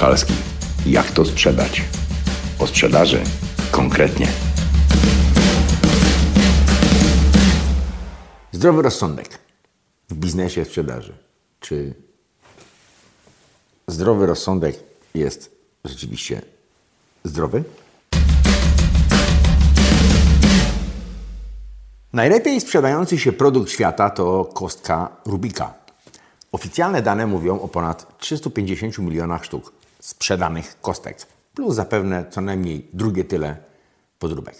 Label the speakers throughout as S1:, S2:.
S1: Skalski. Jak to sprzedać? O sprzedaży konkretnie.
S2: Zdrowy rozsądek w biznesie sprzedaży. Czy zdrowy rozsądek jest rzeczywiście zdrowy? Najlepiej sprzedający się produkt świata to kostka Rubika. Oficjalne dane mówią o ponad 350 milionach sztuk sprzedanych kostek, plus zapewne co najmniej drugie tyle podróbek.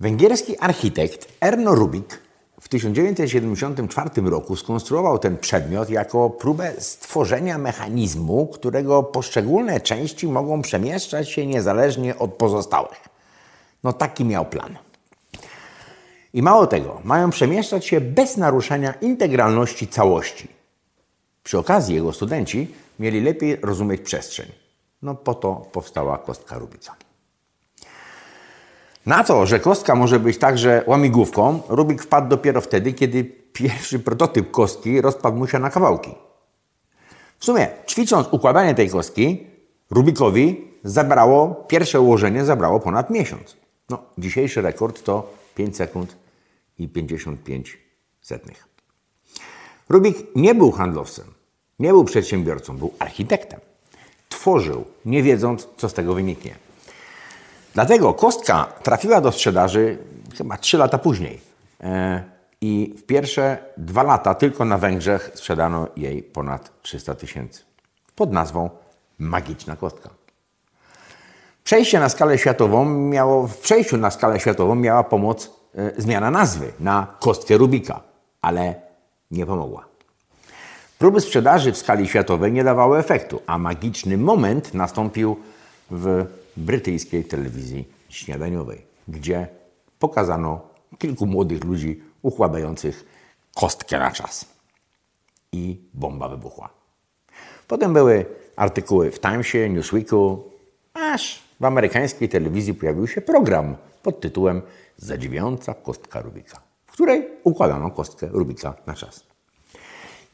S2: Węgierski architekt Erno Rubik w 1974 roku skonstruował ten przedmiot jako próbę stworzenia mechanizmu, którego poszczególne części mogą przemieszczać się niezależnie od pozostałych. No taki miał plan. I mało tego, mają przemieszczać się bez naruszenia integralności całości. Przy okazji jego studenci mieli lepiej rozumieć przestrzeń. No po to powstała kostka Rubica. Na to, że kostka może być także łamigłówką, Rubik wpadł dopiero wtedy, kiedy pierwszy prototyp kostki rozpadł mu się na kawałki. W sumie, ćwicząc układanie tej kostki, Rubikowi zabrało, pierwsze ułożenie zabrało ponad miesiąc. No, dzisiejszy rekord to 5 sekund i 55 setnych. Rubik nie był handlowcem, nie był przedsiębiorcą, był architektem. Tworzył, nie wiedząc, co z tego wyniknie. Dlatego kostka trafiła do sprzedaży chyba 3 lata później. E, I w pierwsze dwa lata tylko na Węgrzech sprzedano jej ponad 300 tysięcy. Pod nazwą Magiczna Kostka. Przejście na skalę światową miało, w przejściu na skalę światową miała pomoc e, zmiana nazwy na kostkę Rubika, ale nie pomogła. Próby sprzedaży w skali światowej nie dawały efektu, a magiczny moment nastąpił w brytyjskiej telewizji śniadaniowej, gdzie pokazano kilku młodych ludzi układających kostkę na czas. I bomba wybuchła. Potem były artykuły w Timesie, Newsweeku, aż w amerykańskiej telewizji pojawił się program pod tytułem Zadziwiająca kostka Rubika, w której układano kostkę Rubika na czas.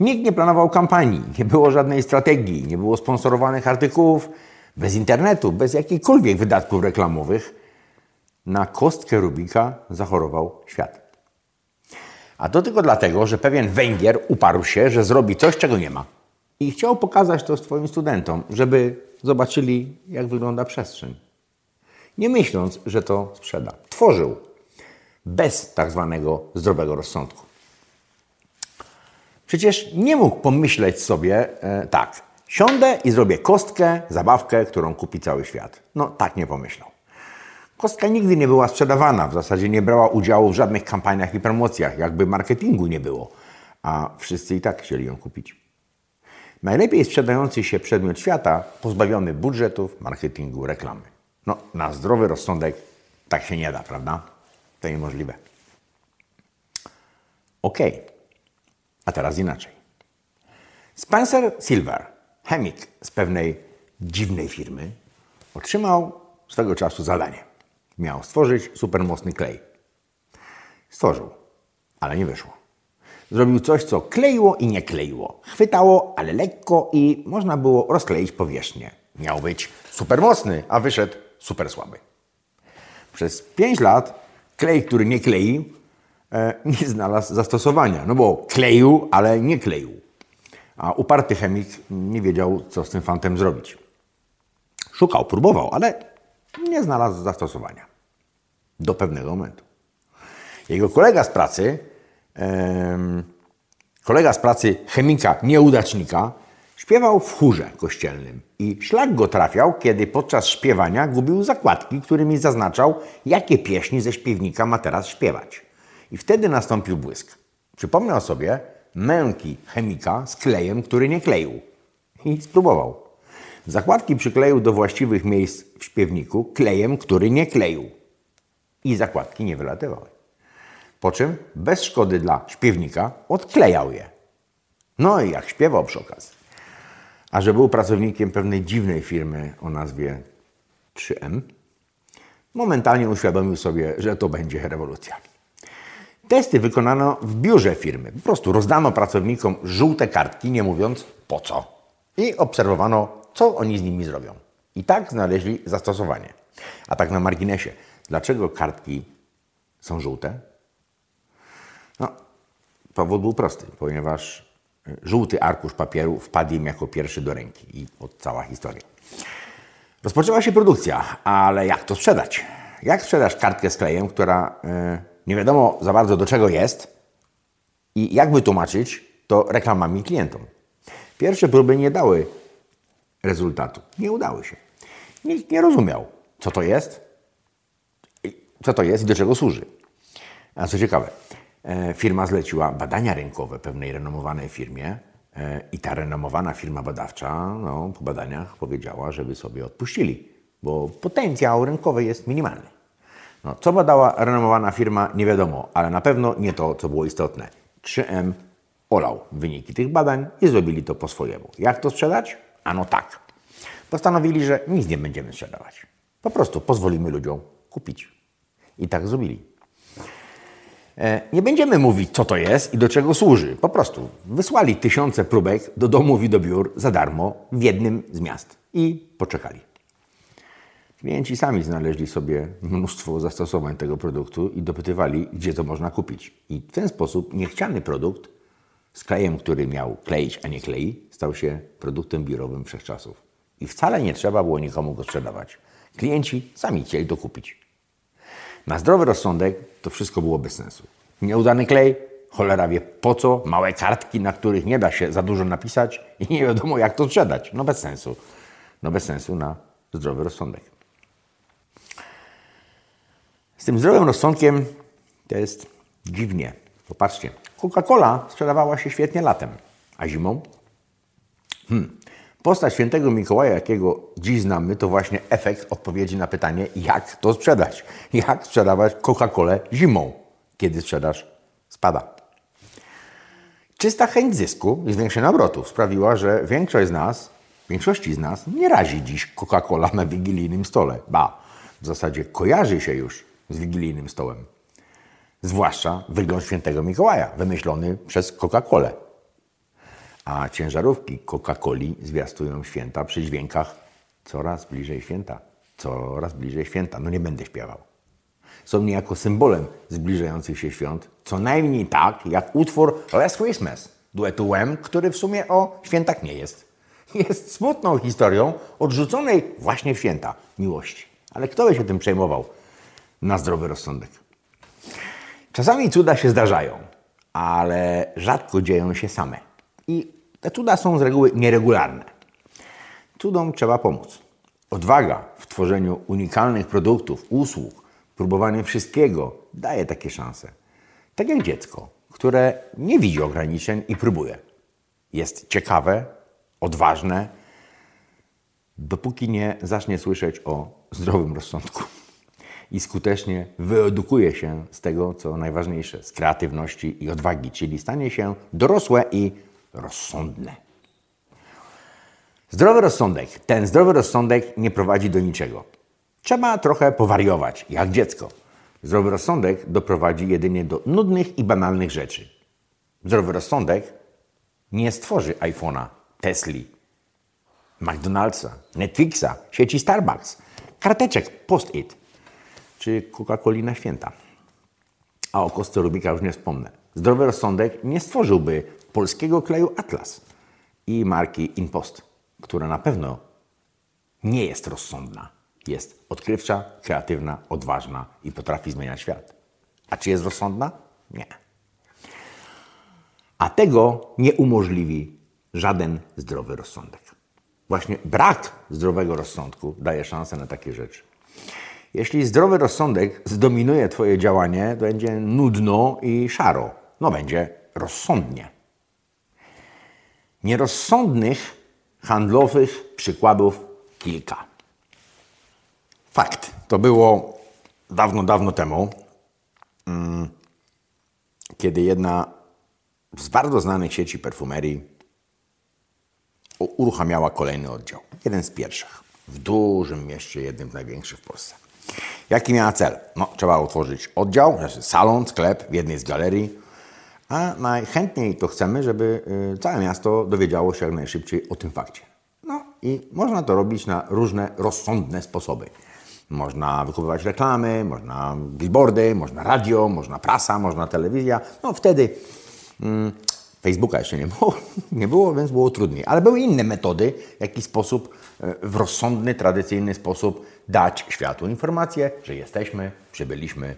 S2: Nikt nie planował kampanii, nie było żadnej strategii, nie było sponsorowanych artykułów, bez internetu, bez jakichkolwiek wydatków reklamowych. Na kostkę Rubika zachorował świat. A to tylko dlatego, że pewien Węgier uparł się, że zrobi coś, czego nie ma. I chciał pokazać to swoim studentom, żeby zobaczyli, jak wygląda przestrzeń. Nie myśląc, że to sprzeda. Tworzył bez tak zwanego zdrowego rozsądku. Przecież nie mógł pomyśleć sobie e, tak, siądę i zrobię kostkę, zabawkę, którą kupi cały świat. No tak nie pomyślał. Kostka nigdy nie była sprzedawana, w zasadzie nie brała udziału w żadnych kampaniach i promocjach, jakby marketingu nie było, a wszyscy i tak chcieli ją kupić. Najlepiej sprzedający się przedmiot świata, pozbawiony budżetów, marketingu, reklamy. No, na zdrowy rozsądek tak się nie da, prawda? To niemożliwe. Okej, okay. A teraz inaczej. Spencer Silver, chemik z pewnej dziwnej firmy, otrzymał swego czasu zadanie. Miał stworzyć supermocny klej. Stworzył, ale nie wyszło. Zrobił coś, co kleiło i nie kleiło. Chwytało, ale lekko i można było rozkleić powierzchnię. Miał być supermocny, a wyszedł super słaby. Przez 5 lat klej, który nie kleił, e, nie znalazł zastosowania. No bo kleił, ale nie kleił. A uparty chemik nie wiedział, co z tym fantem zrobić. Szukał, próbował, ale nie znalazł zastosowania. Do pewnego momentu. Jego kolega z pracy, kolega z pracy chemika, nieudacznika, śpiewał w chórze kościelnym i szlak go trafiał, kiedy podczas śpiewania gubił zakładki, którymi zaznaczał, jakie pieśni ze śpiewnika ma teraz śpiewać. I wtedy nastąpił błysk. Przypomniał sobie męki chemika z klejem, który nie kleił. I spróbował. Zakładki przykleił do właściwych miejsc w śpiewniku klejem, który nie kleił. I zakładki nie wylatywały. Po czym, bez szkody dla śpiewnika, odklejał je. No i jak śpiewał przy okazji. A że był pracownikiem pewnej dziwnej firmy o nazwie 3M, momentalnie uświadomił sobie, że to będzie rewolucja. Testy wykonano w biurze firmy. Po prostu rozdano pracownikom żółte kartki, nie mówiąc po co. I obserwowano co oni z nimi zrobią? I tak znaleźli zastosowanie. A tak na marginesie, dlaczego kartki są żółte? No, powód był prosty, ponieważ y, żółty arkusz papieru wpadł im jako pierwszy do ręki i od cała historia. Rozpoczęła się produkcja, ale jak to sprzedać? Jak sprzedać kartkę z klejem, która yy, nie wiadomo za bardzo do czego jest i jak wytłumaczyć to reklamami klientom? Pierwsze próby nie dały rezultatu. Nie udały się. Nikt nie rozumiał, co to jest, co to jest i do czego służy. A co ciekawe, e, firma zleciła badania rynkowe pewnej renomowanej firmie e, i ta renomowana firma badawcza no, po badaniach powiedziała, żeby sobie odpuścili, bo potencjał rynkowy jest minimalny. No, co badała renomowana firma, nie wiadomo, ale na pewno nie to, co było istotne. 3M olał wyniki tych badań i zrobili to po swojemu. Jak to sprzedać? Ano tak. Postanowili, że nic nie będziemy sprzedawać. Po prostu pozwolimy ludziom kupić. I tak zrobili. E, nie będziemy mówić, co to jest i do czego służy. Po prostu wysłali tysiące próbek do domów i do biur za darmo w jednym z miast i poczekali. Klienci sami znaleźli sobie mnóstwo zastosowań tego produktu i dopytywali, gdzie to można kupić. I w ten sposób niechciany produkt z klejem, który miał kleić, a nie klei, stał się produktem biurowym wszechczasów. I wcale nie trzeba było nikomu go sprzedawać. Klienci sami chcieli to kupić. Na zdrowy rozsądek to wszystko było bez sensu. Nieudany klej, cholera wie po co, małe kartki, na których nie da się za dużo napisać i nie wiadomo jak to sprzedać. No bez sensu. No bez sensu na zdrowy rozsądek. Z tym zdrowym rozsądkiem to jest dziwnie. Popatrzcie, Coca-Cola sprzedawała się świetnie latem, a zimą? Hmm. Postać świętego Mikołaja, jakiego dziś znamy, to właśnie efekt odpowiedzi na pytanie, jak to sprzedać. Jak sprzedawać Coca-Colę zimą, kiedy sprzedaż spada. Czysta chęć zysku i zwiększenia obrotów sprawiła, że większość z nas, większości z nas nie razi dziś Coca-Cola na wigilijnym stole. Ba, w zasadzie kojarzy się już z wigilijnym stołem. Zwłaszcza wygląd świętego Mikołaja, wymyślony przez Coca-Colę. A ciężarówki Coca-Coli zwiastują święta przy dźwiękach coraz bliżej święta, coraz bliżej święta. No nie będę śpiewał. Są niejako symbolem zbliżających się świąt, co najmniej tak jak utwór Last Christmas duetu Wham, który w sumie o świętach nie jest. Jest smutną historią odrzuconej właśnie w święta miłości. Ale kto by się tym przejmował na zdrowy rozsądek? Czasami cuda się zdarzają, ale rzadko dzieją się same. I te cuda są z reguły nieregularne. Cudom trzeba pomóc. Odwaga w tworzeniu unikalnych produktów, usług, próbowanie wszystkiego daje takie szanse. Tak jak dziecko, które nie widzi ograniczeń i próbuje. Jest ciekawe, odważne, dopóki nie zacznie słyszeć o zdrowym rozsądku i skutecznie wyedukuje się z tego, co najważniejsze, z kreatywności i odwagi, czyli stanie się dorosłe i rozsądne. Zdrowy rozsądek. Ten zdrowy rozsądek nie prowadzi do niczego. Trzeba trochę powariować, jak dziecko. Zdrowy rozsądek doprowadzi jedynie do nudnych i banalnych rzeczy. Zdrowy rozsądek nie stworzy iPhone'a, Tesli, McDonald'sa, Netflixa, sieci Starbucks, karteczek Post-it czy Coca-Coli na święta. A o kostce Rubika już nie wspomnę. Zdrowy rozsądek nie stworzyłby polskiego kleju Atlas i marki Impost, która na pewno nie jest rozsądna. Jest odkrywcza, kreatywna, odważna i potrafi zmieniać świat. A czy jest rozsądna? Nie. A tego nie umożliwi żaden zdrowy rozsądek. Właśnie brak zdrowego rozsądku daje szansę na takie rzeczy. Jeśli zdrowy rozsądek zdominuje Twoje działanie, będzie nudno i szaro. No będzie rozsądnie. Nierozsądnych handlowych przykładów kilka. Fakt. To było dawno, dawno temu, mm, kiedy jedna z bardzo znanych sieci perfumerii uruchamiała kolejny oddział. Jeden z pierwszych. W dużym mieście, jednym z największych w Polsce. Jaki miała cel? No, trzeba otworzyć oddział, znaczy salon, sklep w jednej z galerii, a najchętniej to chcemy, żeby y, całe miasto dowiedziało się jak najszybciej o tym fakcie. No, i można to robić na różne rozsądne sposoby. Można wykupywać reklamy, można billboardy, można radio, można prasa, można telewizja. No wtedy mm, Facebooka jeszcze nie było, nie było, więc było trudniej. Ale były inne metody, w jaki sposób e, w rozsądny, tradycyjny sposób dać światu informację, że jesteśmy, przybyliśmy,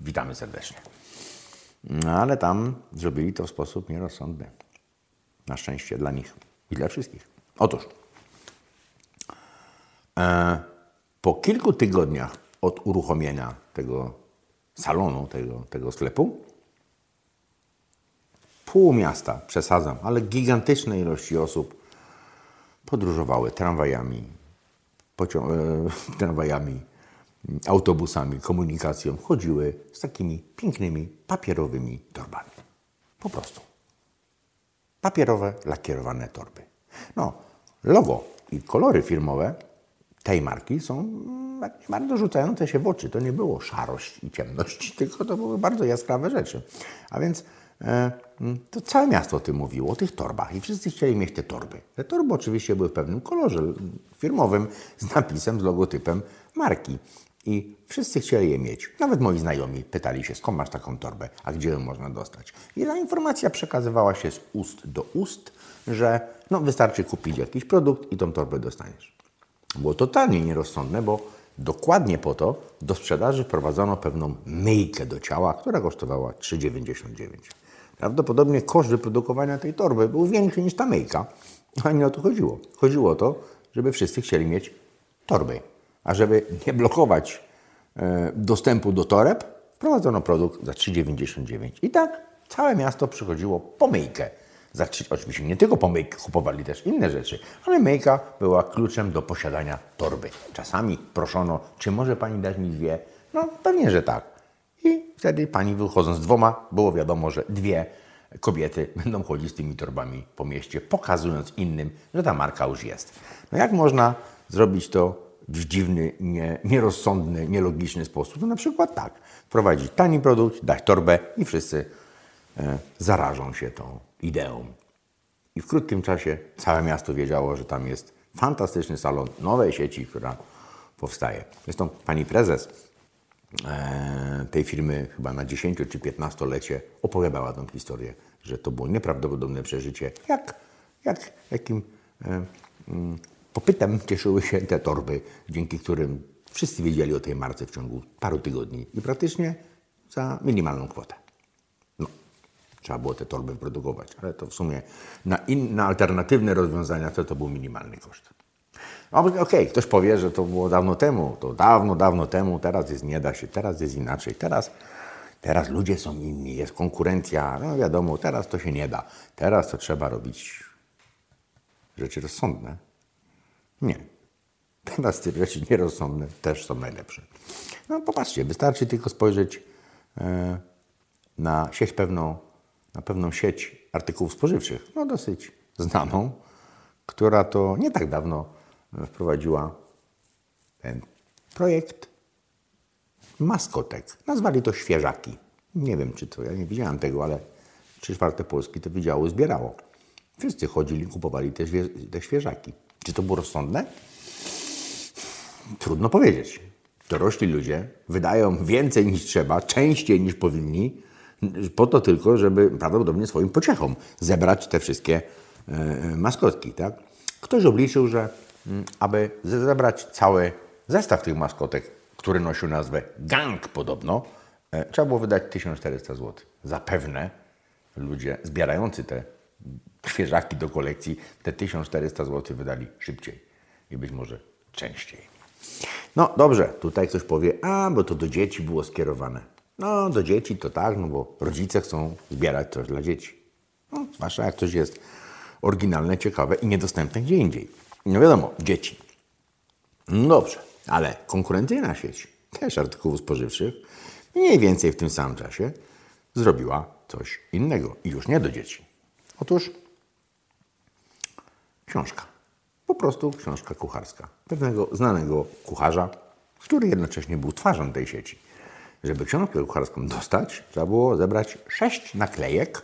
S2: witamy serdecznie. No ale tam zrobili to w sposób nierozsądny. Na szczęście dla nich i dla wszystkich. Otóż e, po kilku tygodniach od uruchomienia tego salonu, tego, tego sklepu, pół miasta, przesadzam, ale gigantyczne ilości osób podróżowały tramwajami, e, tramwajami, autobusami, komunikacją, chodziły z takimi pięknymi papierowymi torbami. Po prostu. Papierowe, lakierowane torby. No, logo i kolory firmowe tej marki są mm, bardzo rzucające się w oczy. To nie było szarość i ciemność, tylko to były bardzo jaskrawe rzeczy. A więc to całe miasto o tym mówiło, o tych torbach i wszyscy chcieli mieć te torby. Te torby oczywiście były w pewnym kolorze firmowym z napisem, z logotypem marki. I wszyscy chcieli je mieć. Nawet moi znajomi pytali się, skąd masz taką torbę, a gdzie ją można dostać. I ta informacja przekazywała się z ust do ust, że no, wystarczy kupić jakiś produkt i tą torbę dostaniesz. Było totalnie nierozsądne, bo dokładnie po to do sprzedaży wprowadzono pewną myjkę do ciała, która kosztowała 3,99. Prawdopodobnie koszt wyprodukowania tej torby był większy niż ta myjka, ale nie o to chodziło. Chodziło o to, żeby wszyscy chcieli mieć torby. A żeby nie blokować e, dostępu do toreb, wprowadzono produkt za 3,99. I tak całe miasto przychodziło po myjkę. Za 3, oczywiście nie tylko po myjkę, kupowali też inne rzeczy, ale myjka była kluczem do posiadania torby. Czasami proszono, czy może pani dać mi dwie? No pewnie, że tak. I wtedy pani wychodząc z dwoma, było wiadomo, że dwie kobiety będą chodzić z tymi torbami po mieście, pokazując innym, że ta marka już jest. No jak można zrobić to w dziwny, nie, nierozsądny, nielogiczny sposób? No na przykład tak, wprowadzić tani produkt, dać torbę i wszyscy e, zarażą się tą ideą. I w krótkim czasie całe miasto wiedziało, że tam jest fantastyczny salon nowej sieci, która powstaje. Zresztą pani prezes tej firmy chyba na 10 czy 15-lecie opowiadała tą historię, że to było nieprawdopodobne przeżycie. Jak, jak jakim e, mm, popytem cieszyły się te torby, dzięki którym wszyscy wiedzieli o tej marce w ciągu paru tygodni i praktycznie za minimalną kwotę. No, trzeba było te torby produkować, ale to w sumie na, in, na alternatywne rozwiązania to to był minimalny koszt. Okej, okay, ktoś powie, że to było dawno temu, to dawno, dawno temu, teraz jest nie da się, teraz jest inaczej, teraz, teraz ludzie są inni, jest konkurencja, no wiadomo, teraz to się nie da, teraz to trzeba robić rzeczy rozsądne. Nie. Teraz te rzeczy nierozsądne też są najlepsze. No popatrzcie, wystarczy tylko spojrzeć e, na sieć pewną, na pewną sieć artykułów spożywczych, no dosyć znaną, która to nie tak dawno wprowadziła ten projekt maskotek. Nazwali to świeżaki. Nie wiem, czy to, ja nie widziałem tego, ale trzy czwarte Polski to widziało, zbierało. Wszyscy chodzili, kupowali te, te świeżaki. Czy to było rozsądne? Trudno powiedzieć. Dorośli ludzie wydają więcej niż trzeba, częściej niż powinni, po to tylko, żeby prawdopodobnie swoim pociechom zebrać te wszystkie e, maskotki. Tak? Ktoś obliczył, że aby zebrać cały zestaw tych maskotek, który nosił nazwę gang podobno, e, trzeba było wydać 1400 zł. Zapewne ludzie zbierający te świeżaki do kolekcji, te 1400 zł wydali szybciej i być może częściej. No dobrze, tutaj ktoś powie, a bo to do dzieci było skierowane. No do dzieci to tak, no bo rodzice chcą zbierać coś dla dzieci. No, zwłaszcza jak coś jest oryginalne, ciekawe i niedostępne gdzie indziej. No wiadomo, dzieci. No dobrze, ale konkurencyjna sieć, też artykułów spożywczych, mniej więcej w tym samym czasie zrobiła coś innego i już nie do dzieci. Otóż książka. Po prostu książka kucharska. Pewnego znanego kucharza, który jednocześnie był twarzą tej sieci. Żeby książkę kucharską dostać, trzeba było zebrać sześć naklejek,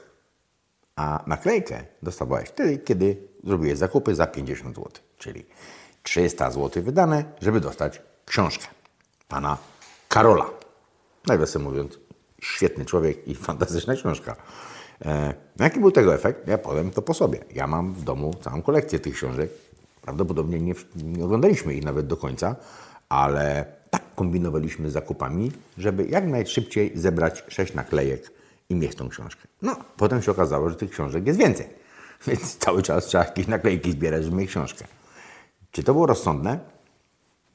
S2: a naklejkę dostawałeś wtedy, kiedy zrobiłeś zakupy za 50 zł, czyli 300 zł wydane, żeby dostać książkę pana Karola. Nawiasem mówiąc, świetny człowiek i fantastyczna książka. E, jaki był tego efekt? Ja powiem to po sobie. Ja mam w domu całą kolekcję tych książek. Prawdopodobnie nie, nie oglądaliśmy ich nawet do końca, ale tak kombinowaliśmy z zakupami, żeby jak najszybciej zebrać sześć naklejek i mieć tą książkę. No, potem się okazało, że tych książek jest więcej. Więc cały czas trzeba jakieś naklejki zbierać, żeby mieć książkę. Czy to było rozsądne?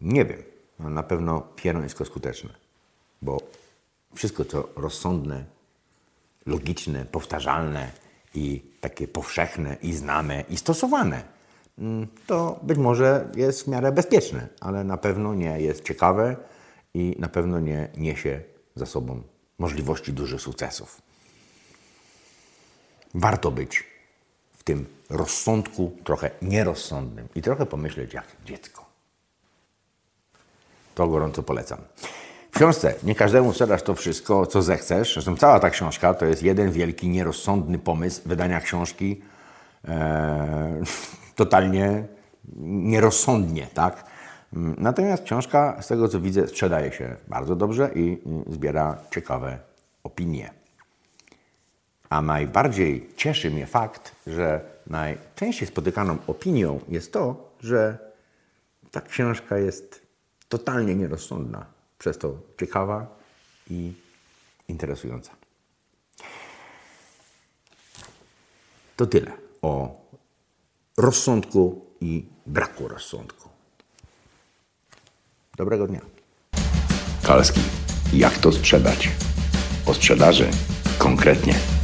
S2: Nie wiem. No, na pewno pierońsko skuteczne. Bo wszystko, co rozsądne, logiczne, powtarzalne i takie powszechne i znane i stosowane, mm, to być może jest w miarę bezpieczne, ale na pewno nie jest ciekawe i na pewno nie niesie za sobą możliwości dużych sukcesów. Warto być tym rozsądku trochę nierozsądnym i trochę pomyśleć jak dziecko. To gorąco polecam. W książce Nie każdemu sprzedasz to wszystko, co zechcesz. Zresztą cała ta książka to jest jeden wielki, nierozsądny pomysł wydania książki e, totalnie nierozsądnie, tak? Natomiast książka, z tego co widzę, sprzedaje się bardzo dobrze i zbiera ciekawe opinie. A najbardziej cieszy mnie fakt, że najczęściej spotykaną opinią jest to, że ta książka jest totalnie nierozsądna, przez to ciekawa i interesująca. To tyle o rozsądku i braku rozsądku. Dobrego dnia.
S1: Kalski. Jak to sprzedać? O sprzedaży konkretnie.